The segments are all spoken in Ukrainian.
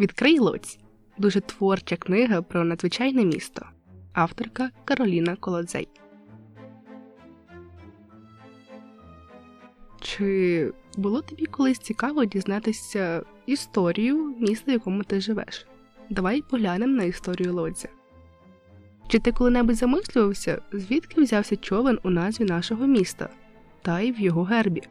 Відкрий Лоць дуже творча книга про надзвичайне місто. Авторка Кароліна Колодзей. Чи було тобі колись цікаво дізнатися історію міста, в якому ти живеш? Давай поглянемо на історію Лодзя. Чи ти коли-небудь замислювався, звідки взявся човен у назві нашого міста та й в його гербі?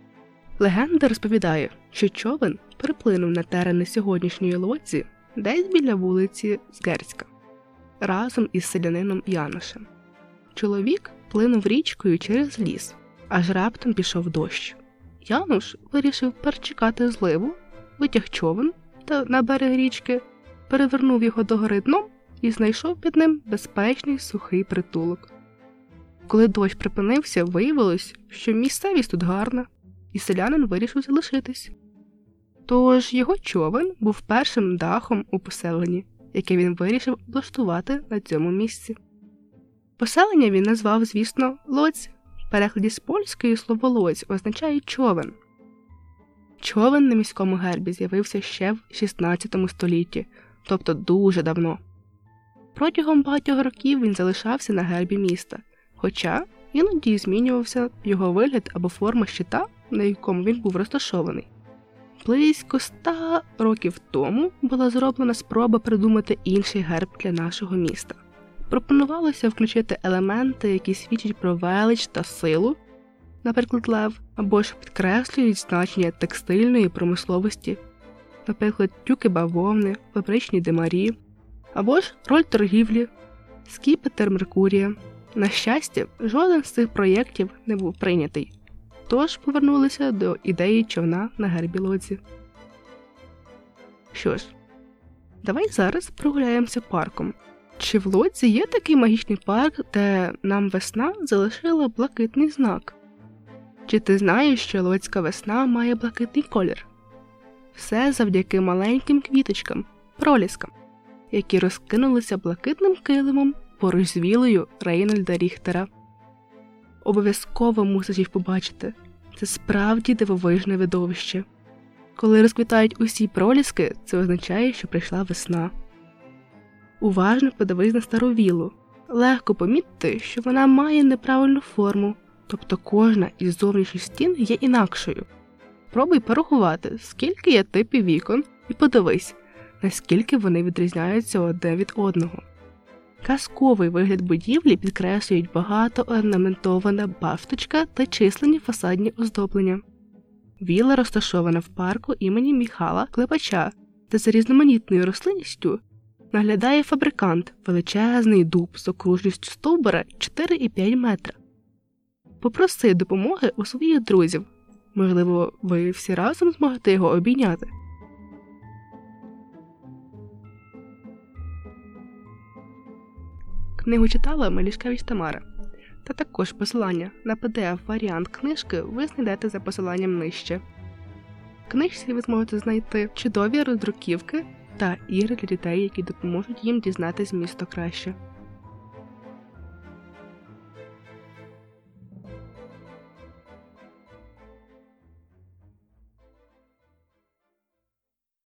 Легенда розповідає, що човен приплинув на терени сьогоднішньої лодзі десь біля вулиці Згерська разом із селянином Яношем. Чоловік плинув річкою через ліс, аж раптом пішов дощ. Януш вирішив перечекати зливу, витяг човен та на берег річки, перевернув його догори дном і знайшов під ним безпечний сухий притулок. Коли дощ припинився, виявилось, що місцевість тут гарна, і селянин вирішив залишитись. Тож його човен був першим дахом у поселенні, яке він вирішив облаштувати на цьому місці. Поселення він назвав, звісно, Лоць. В перекладі з польської слово лоць означає човен. Човен на міському гербі з'явився ще в 16 столітті, тобто дуже давно. Протягом багатьох років він залишався на гербі міста, хоча іноді змінювався його вигляд або форма щита, на якому він був розташований. Близько ста років тому була зроблена спроба придумати інший герб для нашого міста. Пропонувалося включити елементи, які свідчать про велич та силу, наприклад, лев, або ж підкреслюють значення текстильної промисловості, наприклад, тюки бавовни, фабричні димарі, або ж роль торгівлі, скіпетр Меркурія. На щастя, жоден з цих проєктів не був прийнятий тож повернулися до ідеї човна на гербі лодзі. Що ж, давай зараз прогуляємося парком. Чи в лодзі є такий магічний парк, де нам весна залишила блакитний знак? Чи ти знаєш, що лодська весна має блакитний колір? Все завдяки маленьким квіточкам, проліскам, які розкинулися блакитним килимом поруч з вілою Рейнольда Ріхтера. Обов'язково мусиш їх побачити. Це справді дивовижне видовище. Коли розквітають усі проліски, це означає, що прийшла весна. Уважно подивись на стару вілу. Легко помітити, що вона має неправильну форму, тобто кожна із зовнішніх стін є інакшою. Пробуй порахувати, скільки є типів вікон, і подивись, наскільки вони відрізняються одне від одного. Казковий вигляд будівлі підкреслюють багато орнаментована бафточка та численні фасадні оздоблення. Віла розташована в парку імені Міхала Клепача, де за різноманітною рослинністю наглядає фабрикант величезний дуб з окружністю стовбура 4,5 метра. Попроси допомоги у своїх друзів. Можливо, ви всі разом зможете його обійняти. Книгу читала Мелішкевич Тамара. Та також посилання на pdf варіант книжки ви знайдете за посиланням нижче. В книжці ви зможете знайти чудові роздруківки та ігри для дітей, які допоможуть їм дізнатися місто краще.